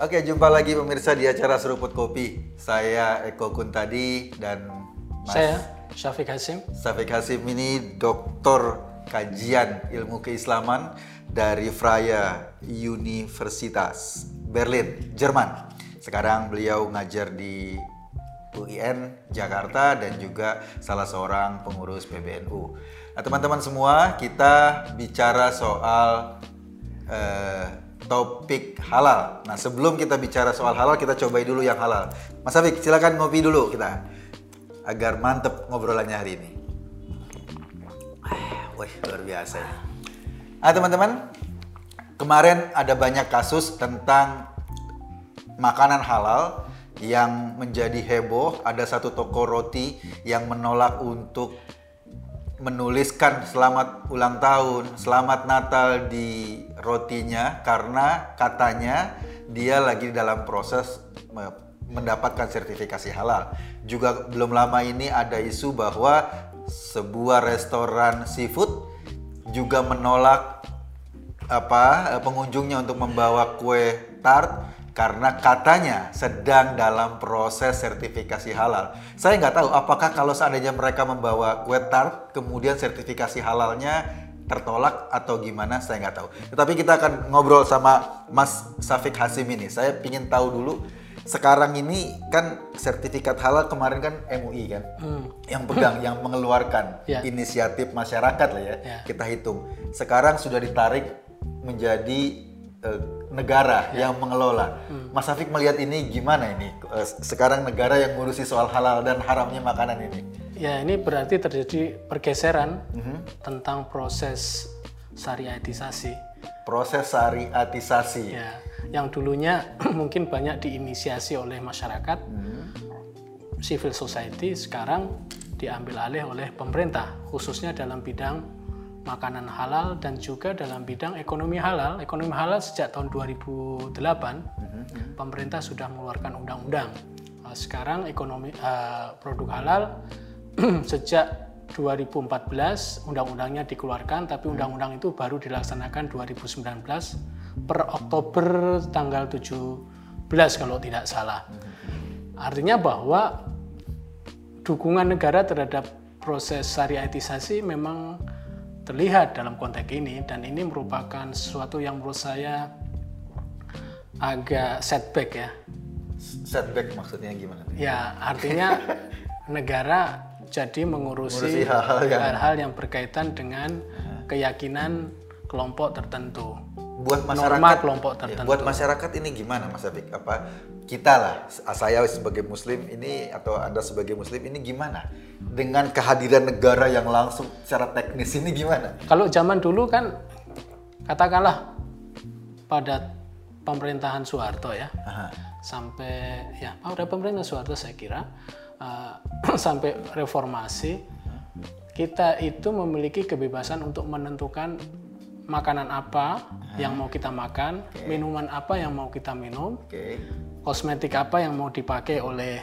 Oke, jumpa lagi pemirsa di acara Seruput Kopi. Saya Eko Kuntadi dan Mas Saya Syafiq Hasim. Safik Hasim ini doktor kajian ilmu keislaman dari Freie Universitas Berlin, Jerman. Sekarang beliau ngajar di UIN Jakarta dan juga salah seorang pengurus PBNU. Nah, teman-teman semua, kita bicara soal eh, topik halal. Nah, sebelum kita bicara soal halal, kita cobai dulu yang halal. Mas Afik, silakan ngopi dulu kita agar mantep ngobrolannya hari ini. Ah, Wih, luar biasa ya. Nah, teman-teman, kemarin ada banyak kasus tentang makanan halal yang menjadi heboh. Ada satu toko roti yang menolak untuk menuliskan selamat ulang tahun, selamat Natal di rotinya karena katanya dia lagi dalam proses me- mendapatkan sertifikasi halal. Juga belum lama ini ada isu bahwa sebuah restoran seafood juga menolak apa eh, pengunjungnya untuk membawa kue tart karena katanya sedang dalam proses sertifikasi halal. Saya nggak tahu apakah kalau seandainya mereka membawa kue tart kemudian sertifikasi halalnya tertolak atau gimana saya nggak tahu. Tetapi kita akan ngobrol sama Mas Safik Hasim ini. Saya ingin tahu dulu sekarang ini kan sertifikat halal kemarin kan MUI kan yang pegang yang mengeluarkan Ya. inisiatif masyarakat lah ya Ya. kita hitung. Sekarang sudah ditarik menjadi eh, negara yang mengelola. Mas Afik melihat ini gimana ini? Eh, sekarang negara yang ngurusi soal halal dan haramnya makanan ini. Ya, ini berarti terjadi pergeseran tentang proses syariatisasi. Proses syariatisasi. Ya, yang dulunya mungkin banyak diinisiasi oleh masyarakat, civil society, sekarang diambil alih oleh pemerintah, khususnya dalam bidang makanan halal dan juga dalam bidang ekonomi halal. Ekonomi halal sejak tahun 2008, pemerintah sudah mengeluarkan undang-undang. Eh, Sekarang ekonomi eh, produk halal sejak 2014 undang-undangnya dikeluarkan, tapi undang-undang itu baru dilaksanakan 2019 per Oktober tanggal 17 kalau tidak salah. Artinya bahwa dukungan negara terhadap proses syariatisasi memang terlihat dalam konteks ini dan ini merupakan sesuatu yang menurut saya agak setback ya. Setback maksudnya gimana? Ya, artinya negara jadi mengurusi hal-hal yang- yang berkaitan dengan keyakinan kelompok tertentu. Buat masyarakat, Norma kelompok ya, tertentu. buat masyarakat ini gimana, Mas Afik? Apa kita lah, saya sebagai Muslim ini atau anda sebagai Muslim ini gimana dengan kehadiran negara yang langsung secara teknis ini gimana? Kalau zaman dulu kan katakanlah pada pemerintahan Soeharto ya, Aha. sampai ya pada pemerintahan Soeharto saya kira eh, sampai reformasi kita itu memiliki kebebasan untuk menentukan makanan apa yang mau kita makan, minuman apa yang mau kita minum, Oke. Kosmetik apa yang mau dipakai oleh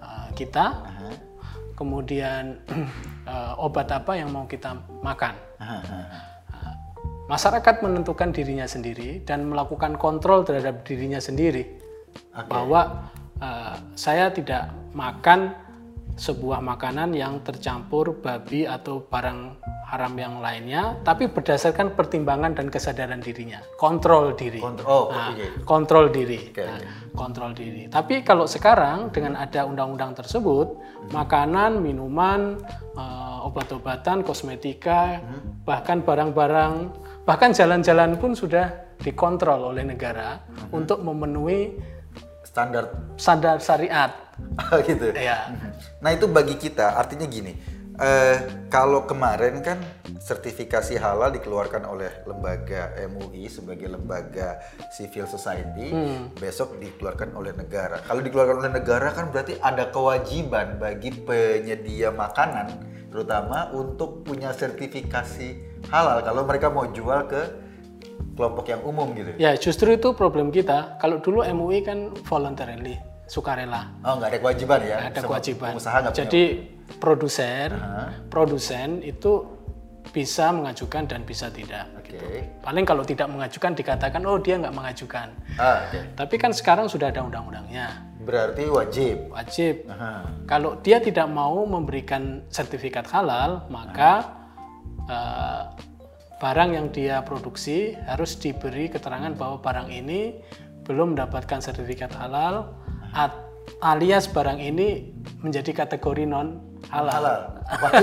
eh, kita, kemudian eh, obat apa yang mau kita makan. Aha, aha. Masyarakat menentukan dirinya sendiri dan melakukan kontrol terhadap dirinya sendiri bahwa eh, saya tidak makan sebuah makanan yang tercampur babi atau barang haram yang lainnya, tapi berdasarkan pertimbangan dan kesadaran dirinya, kontrol diri. Kontrol- oh, Nah, oke. kontrol diri. Oke, Nah, kontrol diri. Tapi kalau sekarang dengan ada undang-undang tersebut, makanan, minuman, eh, obat-obatan, kosmetika, bahkan barang-barang, bahkan jalan-jalan pun sudah dikontrol oleh negara untuk memenuhi Standar standar syariat. gitu. Ya. Nah itu bagi kita artinya gini, eh, kalau kemarin kan sertifikasi halal dikeluarkan oleh lembaga MUI sebagai lembaga civil society, besok dikeluarkan oleh negara. Kalau dikeluarkan oleh negara kan berarti ada kewajiban bagi penyedia makanan, terutama untuk punya sertifikasi halal. Kalau mereka mau jual ke kelompok yang umum gitu. Ya, justru itu problem kita. Kalau dulu MUI kan voluntarily, sukarela. Oh nggak ada kewajiban ya? ada Semua kewajiban. Pengusaha nggak punya Jadi produsen, produsen itu bisa mengajukan dan bisa tidak. Oke. Paling kalau tidak mengajukan dikatakan oh dia nggak mengajukan. Ah, oke. Tapi kan sekarang sudah ada undang-undangnya, Berarti wajib. wajib. Aha. Kalau dia tidak mau memberikan sertifikat halal, maka eh, barang yang dia produksi harus diberi keterangan bahwa barang ini belum mendapatkan sertifikat halal, alias barang ini menjadi kategori non halal. Halal.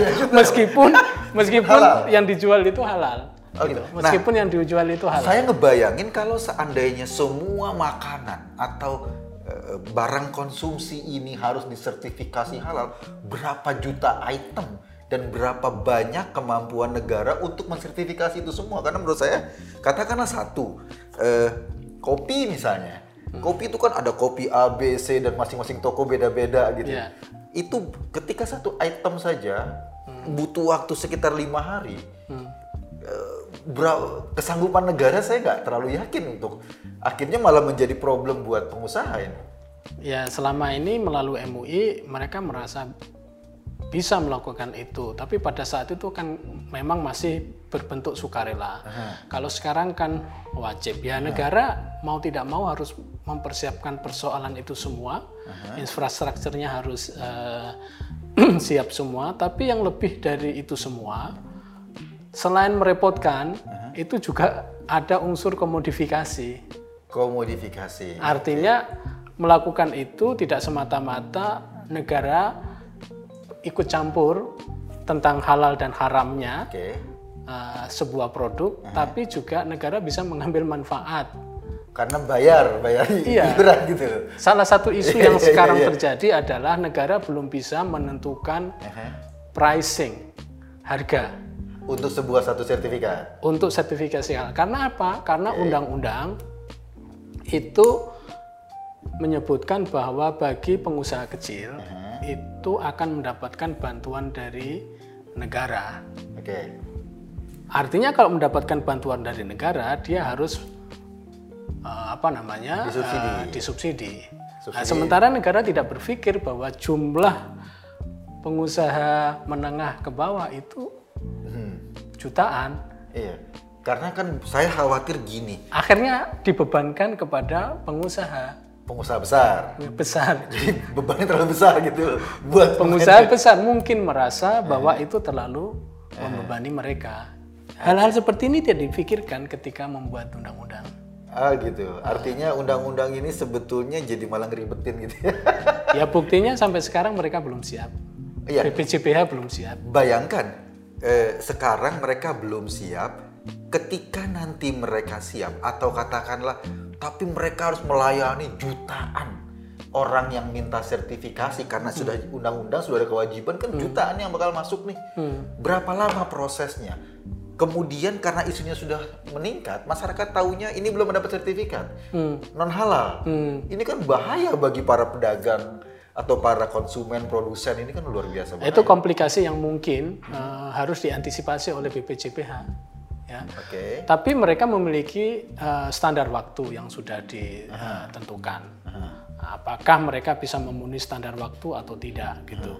Juga. meskipun meskipun Halal. yang dijual itu halal. Oh, gitu. Meskipun yang dijual itu halal. Saya ngebayangin kalau seandainya semua makanan atau eh, barang konsumsi ini harus disertifikasi halal, berapa juta item dan berapa banyak kemampuan negara untuk mensertifikasi itu semua? Karena menurut saya, katakanlah satu, eh, kopi misalnya, kopi itu kan ada kopi A, B, C dan masing-masing toko beda-beda gitu. Iya. Itu ketika satu item saja butuh waktu sekitar lima hari eh, bra- kesanggupan negara saya nggak terlalu yakin untuk akhirnya malah menjadi problem buat pengusaha ini. Ya selama ini melalui MUI mereka merasa bisa melakukan itu, tapi pada saat itu kan memang masih berbentuk sukarela. Kalau sekarang kan wajib ya negara mau tidak mau harus mempersiapkan persoalan itu semua, infrastrukturnya harus eh, siap semua. Tapi yang lebih dari itu semua, selain merepotkan, itu juga ada unsur komodifikasi. Komodifikasi. Artinya melakukan itu tidak semata-mata negara ikut campur tentang halal dan haramnya Oke. uh, sebuah produk, tapi juga negara bisa mengambil manfaat. Karena bayar, bayar Iya. iuran gitu. Salah satu isu Iya, yang iya, sekarang iya. terjadi adalah negara belum bisa menentukan pricing harga Untuk sebuah satu sertifikat. untuk sertifikasi halal. Karena apa? Karena undang-undang itu menyebutkan bahwa bagi pengusaha kecil itu akan mendapatkan bantuan dari negara. Oke. Artinya kalau mendapatkan bantuan dari negara, dia harus eh, apa namanya Disubsidi. eh, disubsidi. Nah, sementara negara tidak berpikir bahwa jumlah pengusaha menengah ke bawah itu jutaan. Iya. Karena kan saya khawatir gini, Akhirnya dibebankan kepada pengusaha pengusaha besar. besar. Jadi bebannya terlalu besar gitu buat Pengusaha besar mungkin merasa bahwa itu terlalu membebani mereka. Hal-hal seperti ini tidak dipikirkan ketika membuat undang-undang. Ah gitu. Artinya undang-undang ini sebetulnya jadi malah ngeribetin gitu ya. Ya buktinya sampai sekarang mereka belum siap. Iya. BPJPH belum siap. Bayangkan, eh, sekarang mereka belum siap. Ketika nanti mereka siap, atau katakanlah, tapi mereka harus melayani jutaan orang yang minta sertifikasi karena sudah undang-undang sudah ada kewajiban kan jutaan yang bakal masuk nih. Berapa lama prosesnya? Kemudian karena isunya sudah meningkat, masyarakat taunya ini belum mendapat sertifikat non halal. Ini kan bahaya bagi para pedagang atau para konsumen produsen ini kan luar biasa. bahaya. Itu komplikasi yang mungkin eh, harus diantisipasi oleh BPJPH. Ya. Oke. Tapi mereka memiliki eh, standar waktu yang sudah ditentukan. Apakah mereka bisa memenuhi standar waktu atau tidak gitu.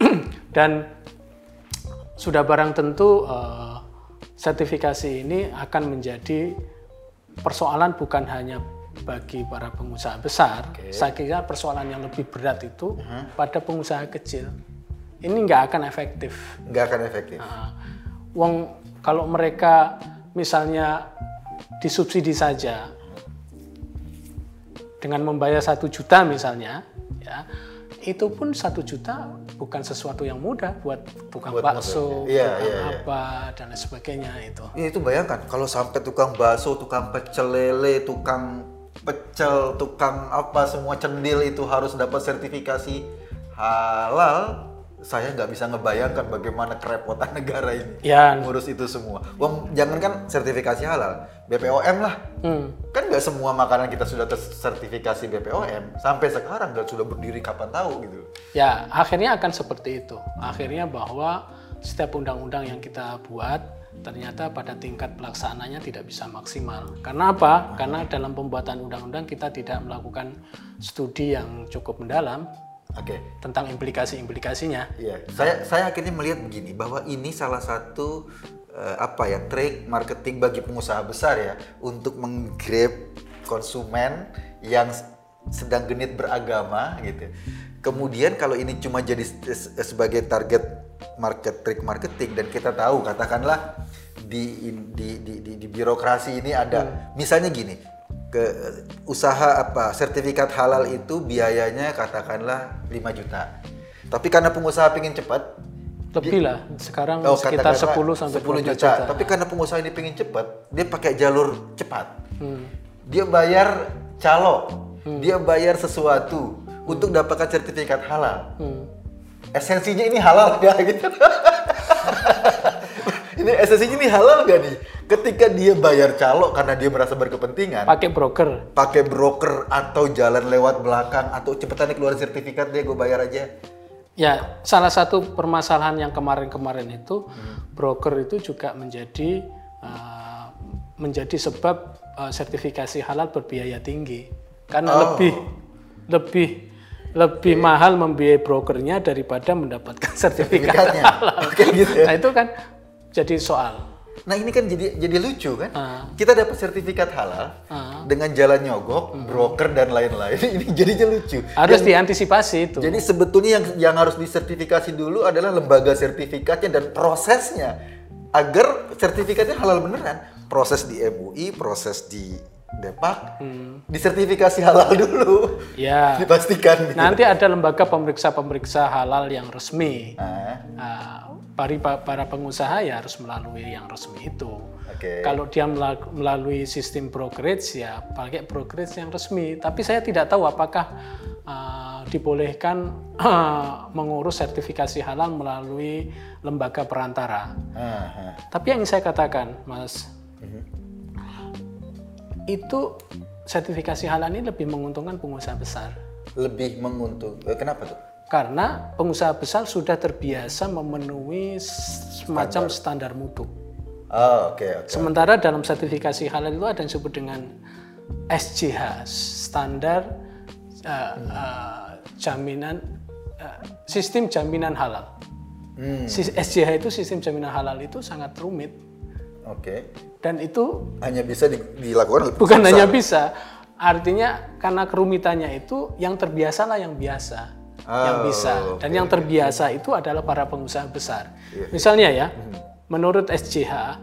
Dan sudah barang tentu eh, sertifikasi ini akan menjadi persoalan bukan hanya bagi para pengusaha besar. Saya kira persoalan yang lebih berat itu pada pengusaha kecil. Ini nggak akan efektif. nggak akan efektif. Nah, wong kalau mereka misalnya disubsidi saja dengan membayar satu juta misalnya, ya itu pun satu juta bukan sesuatu yang mudah buat tukang Buat bakso, ya. Iya, tukang iya, iya. apa dan lain sebagainya itu. Ya, itu bayangkan kalau sampai tukang bakso, tukang pecel lele, tukang pecel, tukang apa semua cendil itu harus dapat sertifikasi halal. Saya nggak bisa ngebayangkan bagaimana kerepotan negara ini Ya, ngurus itu semua. Wong jangankan sertifikasi halal, BPOM lah. hmm, Kan nggak semua makanan kita sudah tersertifikasi BPOM. Sampai sekarang nggak sudah berdiri kapan tahu gitu. ya akhirnya akan seperti itu. Akhirnya bahwa setiap undang-undang yang kita buat ternyata pada tingkat pelaksanaannya tidak bisa maksimal. Karena apa? Karena dalam pembuatan undang-undang kita tidak melakukan studi yang cukup mendalam Oke. tentang implikasi-implikasinya. Iya, saya saya akhirnya melihat begini bahwa ini salah satu eh, apa ya trik marketing bagi pengusaha besar ya untuk menggrab konsumen yang sedang genit beragama gitu. Kemudian kalau ini cuma jadi sebagai target market trik marketing dan kita tahu katakanlah di di di, di, di birokrasi ini ada misalnya gini ke usaha apa sertifikat halal itu biayanya katakanlah 5 juta. Tapi karena pengusaha pengen cepat, Lebih lah, sekarang Oh, sekitar katakanlah 10 sampai 10 12 juta. juta. Tapi karena pengusaha ini pengen cepat, dia pakai jalur cepat. Hmm. Dia bayar calo, dia bayar sesuatu untuk dapatkan sertifikat halal. Hmm. Esensinya ini halal gak gitu? ini esensinya ini halal gak nih? Ketika dia bayar calo karena dia merasa berkepentingan, Pakai broker. pakai broker atau jalan lewat belakang atau cepetan nih keluarin sertifikat deh gue bayar aja. Ya, salah satu permasalahan yang kemarin-kemarin itu broker itu juga menjadi uh, menjadi sebab uh, sertifikasi halal berbiaya tinggi karena Oh. lebih lebih lebih mahal membiayai brokernya daripada mendapatkan sertifikat Sertifikatnya. halal. Oke, gitu ya. Nah itu kan jadi soal. Nah ini kan jadi jadi lucu kan? Ah. Kita dapat sertifikat halal Ah. dengan jalan nyogok, broker dan lain-lain. Ini jadinya lucu. Harus diantisipasi itu. Jadi sebetulnya yang yang harus disertifikasi dulu adalah lembaga sertifikatnya dan prosesnya agar sertifikatnya halal beneran. Proses di MUI, proses di Depak, disertifikasi halal dulu. ya. Dipastikan gitu. Nanti ada lembaga pemeriksa-pemeriksa halal yang resmi. Ah, Nah, para, para pengusaha ya harus melalui yang resmi itu. Oke. Kalau dia mela- melalui sistem brokerage ya pakai brokerage yang resmi. Tapi saya tidak tahu apakah uh, dibolehkan uh, mengurus sertifikasi halal melalui lembaga perantara. ah, ah. Tapi yang saya katakan, Mas, itu sertifikasi halal ini lebih menguntungkan pengusaha besar. Lebih menguntung. eh, Kenapa tuh? Karena pengusaha besar sudah terbiasa memenuhi semacam standar mutu. Oh, oke oke. Sementara dalam sertifikasi halal itu ada yang disebut dengan SJH, standar uh, uh, jaminan uh, sistem jaminan halal. Hmm, SJH itu sistem jaminan halal itu sangat rumit oke. dan itu Hanya bisa di- dilakukan oleh bukan hanya bisa, artinya karena kerumitannya itu yang terbiasalah yang biasa, yang Oh, bisa dan yang terbiasa itu adalah para pengusaha besar. Iya. Misalnya ya, menurut SJH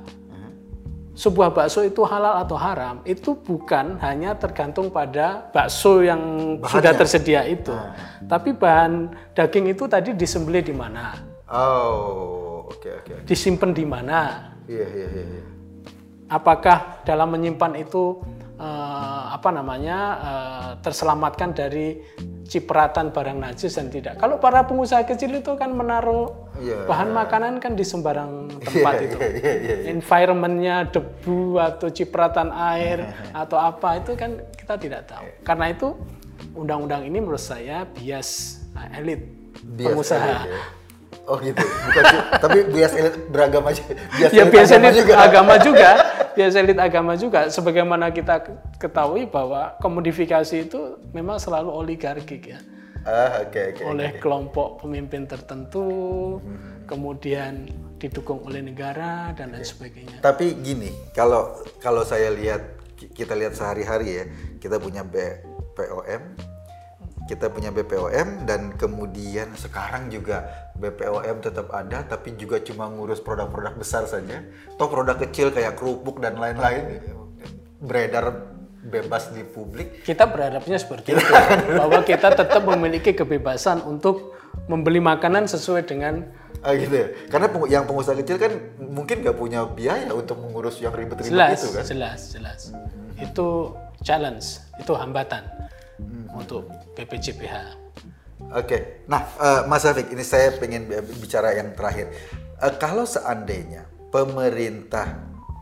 sebuah bakso itu halal atau haram itu bukan hanya tergantung pada bakso yang sudah tersedia itu, Ah. tapi bahan daging itu tadi disembelih di mana, Oh, oke oke. disimpan di mana, Iya iya iya. iya. apakah dalam menyimpan itu eh, apa namanya eh, terselamatkan dari cipratan barang najis dan tidak. Kalau para pengusaha kecil itu kan menaruh Iya. bahan makanan kan di sembarang tempat itu. Iya iya iya. Environmentnya debu atau cipratan air atau apa itu kan kita tidak tahu. Karena itu undang-undang ini menurut saya bias elit Bias pengusaha. elit, ya. Oh gitu. Bukan. Tapi bias elit beragama aja. Bias ya elit biasa agama elit juga. agama juga biasa elit agama juga sebagaimana kita ketahui bahwa komodifikasi itu memang selalu oligarkik ya Ah, oke oke. oleh kelompok pemimpin tertentu kemudian didukung oleh negara dan lain sebagainya Tapi gini, kalau kalau saya lihat ki- kita lihat sehari-hari ya, kita punya BPOM, kita punya BPOM dan kemudian sekarang juga BPOM tetap ada tapi juga cuma ngurus produk-produk besar saja. Toh produk kecil kayak kerupuk dan lain-lain beredar bebas di publik. kita berharapnya seperti itu bahwa kita tetap memiliki kebebasan untuk membeli makanan sesuai dengan Ah gitu ya. Karena yang pengusaha kecil kan mungkin nggak punya biaya untuk mengurus yang ribet-ribet jelas itu kan. jelas jelas itu challenge itu hambatan untuk BPJPH Oke, nah eh, Mas Afik, ini saya pengen bi- bicara yang terakhir. Eh, kalau seandainya pemerintah,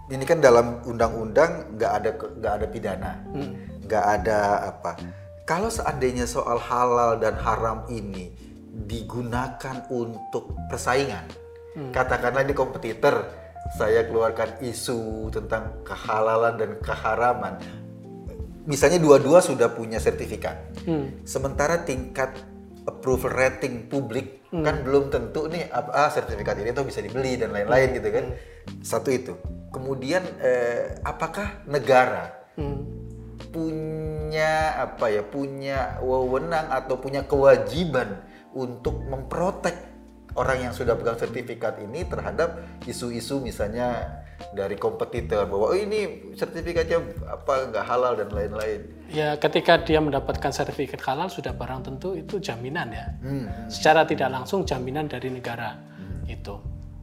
ini kan dalam undang-undang nggak ada nggak ada pidana, nggak ada apa. Kalau seandainya soal halal dan haram ini digunakan untuk persaingan, katakanlah ini kompetitor, saya keluarkan isu tentang kehalalan dan keharaman. Misalnya dua-dua sudah punya sertifikat, sementara tingkat approval rating publik kan belum tentu nih apa ah, sertifikat ini tuh bisa dibeli dan lain-lain gitu kan. Satu itu. Kemudian eh, apakah negara punya apa ya punya wewenang atau punya kewajiban untuk memprotek orang yang sudah pegang sertifikat ini terhadap isu-isu misalnya dari kompetitor bahwa oh, ini sertifikatnya apa nggak halal dan lain-lain. Ya, ketika dia mendapatkan sertifikat halal sudah barang tentu itu jaminan ya. Hmm. Secara tidak langsung jaminan dari negara itu.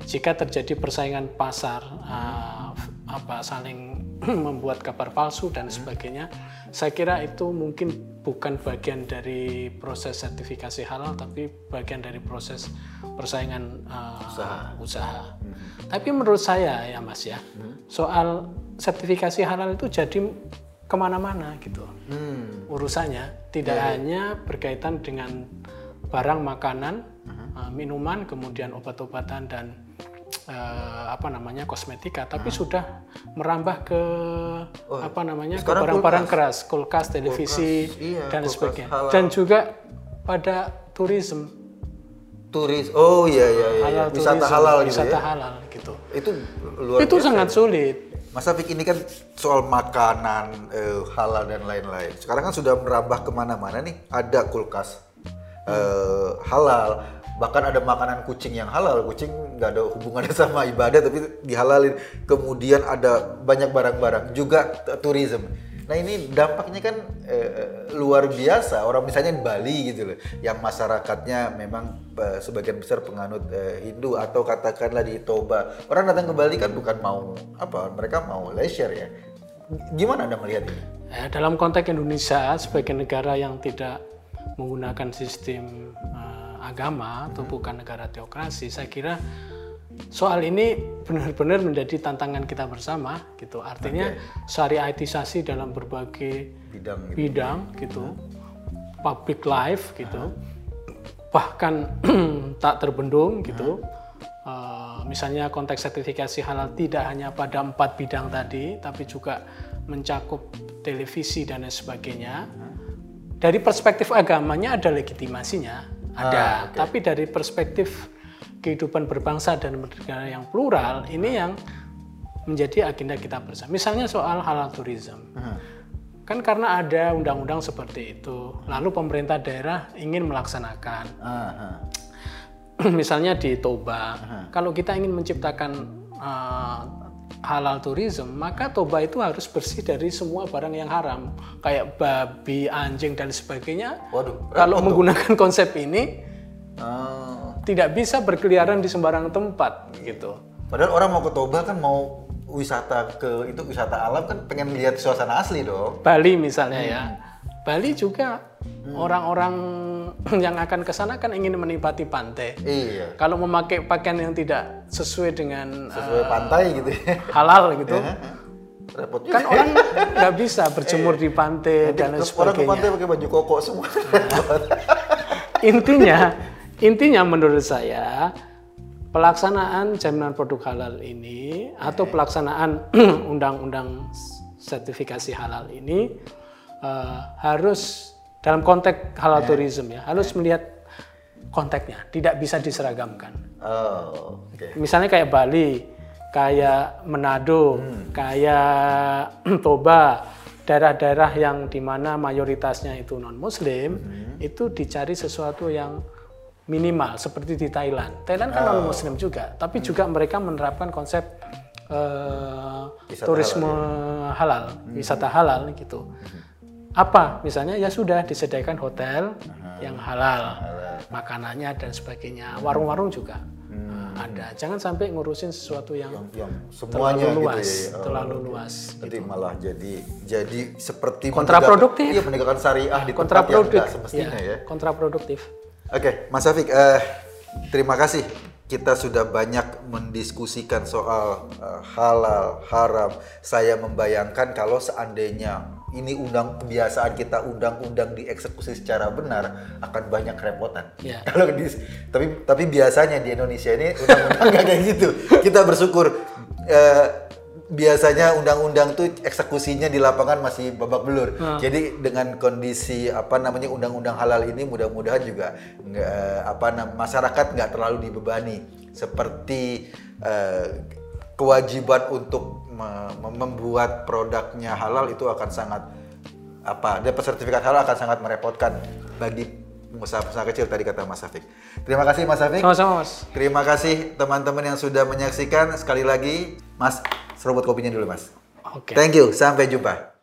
Jika terjadi persaingan pasar uh, apa saling membuat kabar palsu dan sebagainya, saya kira itu mungkin bukan bagian dari proses sertifikasi halal tapi bagian dari proses persaingan uh, usaha. Tapi menurut saya ya Mas ya, soal sertifikasi halal itu jadi ke mana-mana gitu. Hmm. urusannya tidak hanya berkaitan dengan barang makanan, uh, minuman, kemudian obat-obatan dan uh, apa namanya kosmetika, tapi sudah merambah ke apa namanya ke barang-barang keras, kulkas, televisi iya, dan kulkas sebagainya, halal. dan juga pada tourism, Turis. Oh iya iya iya. halal Wisata tourism, halal gitu wisata ya. halal gitu. Itu luar Itu biasa. sangat sulit. Mas Afik ini kan soal makanan eh, halal dan lain-lain. Sekarang kan sudah merambah ke mana-mana nih. Ada kulkas eh, halal, bahkan ada makanan kucing yang halal. Kucing nggak ada hubungannya sama ibadah tapi dihalalin. Kemudian ada banyak barang-barang juga tourism. Nah ini dampaknya kan eh, luar biasa. Orang misalnya di Bali gitu loh, yang masyarakatnya memang eh, sebagian besar penganut eh, Hindu atau katakanlah di Toba. Orang datang ke Bali kan bukan mau apa, mereka mau leisure ya. Gimana anda melihat ini? Ya, dalam konteks Indonesia sebagai negara yang tidak menggunakan sistem eh, agama atau bukan negara teokrasi, saya kira soal ini benar-benar menjadi tantangan kita bersama gitu. Artinya syariatisasi dalam berbagai Bidang gitu. bidang gitu, public life gitu, bahkan tak terbendung gitu. Eh, misalnya konteks sertifikasi halal tidak hanya pada empat bidang tadi, tapi juga mencakup televisi dan lain sebagainya. Dari perspektif agamanya ada legitimasinya, ada. Tapi dari perspektif kehidupan berbangsa dan bernegara yang plural, ini yang menjadi agenda kita bersama. Misalnya soal halal tourism. Kan karena ada undang-undang seperti itu, lalu pemerintah daerah ingin melaksanakan. Ah, ah. Misalnya di Toba, kalau kita ingin menciptakan uh, halal tourism, maka Toba itu harus bersih dari semua barang yang haram, kayak babi, anjing dan sebagainya. Waduh. Kalau menggunakan konsep ini, Ah. tidak bisa berkeliaran di sembarang tempat, gitu. Padahal orang mau ke Toba kan mau wisata ke itu wisata alam kan pengen lihat suasana asli dong. Bali misalnya ya. Bali juga orang-orang yang akan ke sana kan ingin menikmati pantai. Iya. Kalau memakai pakaian yang tidak sesuai dengan Sesuai uh, pantai gitu ya. halal gitu, Repot juga. kan orang nggak bisa berjemur di pantai dan lain Terus orang ke sebagainya. pantai pakai baju koko semua. Repot. Intinya, intinya menurut saya pelaksanaan jaminan produk halal ini atau pelaksanaan undang-undang sertifikasi halal ini eh, harus dalam konteks halal tourism ya harus melihat konteksnya, tidak bisa diseragamkan. oh, oke. Misalnya kayak Bali, kayak Manado, kayak Toba, daerah-daerah yang di mana mayoritasnya itu non Muslim, itu dicari sesuatu yang minimal seperti di Thailand. Thailand kan non Muslim juga, tapi juga mereka menerapkan konsep Wisata turisme halal, wisata halal gitu. Apa misalnya ya sudah disediakan hotel yang halal, makanannya dan sebagainya, warung-warung juga eh, ada. Jangan sampai ngurusin sesuatu yang Yang semuanya terlalu luas, gitu ya. Oh, terlalu luas. Nanti malah jadi jadi seperti Kontraproduktif. Iya, penegakan syariah di tempat yang kontraproduktif, semestinya ya. kontraproduktif. Oke, Mas Afik, eh, terima kasih. Kita sudah banyak mendiskusikan soal eh, halal, haram. Saya membayangkan kalau seandainya ini undang kebiasaan kita undang-undang dieksekusi secara benar akan banyak kerepotan. Ya. Kalau di, tapi tapi biasanya di Indonesia ini undang-undang nggak kayak gitu. Kita bersyukur eh, biasanya undang-undang tuh eksekusinya di lapangan masih babak belur. Jadi dengan kondisi apa namanya undang-undang halal ini mudah-mudahan juga nggak apa masyarakat nggak terlalu dibebani seperti eh, kewajiban untuk me- mem- membuat produknya halal itu akan sangat apa dan sertifikat halal akan sangat merepotkan bagi pengusaha-pengusaha kecil tadi kata Mas Safik. Terima kasih Mas Safik. Sama-sama Mas. Terima kasih teman-teman yang sudah menyaksikan. Sekali lagi, Mas, serobot kopinya dulu, Mas. Oke. Thank you. Sampai jumpa.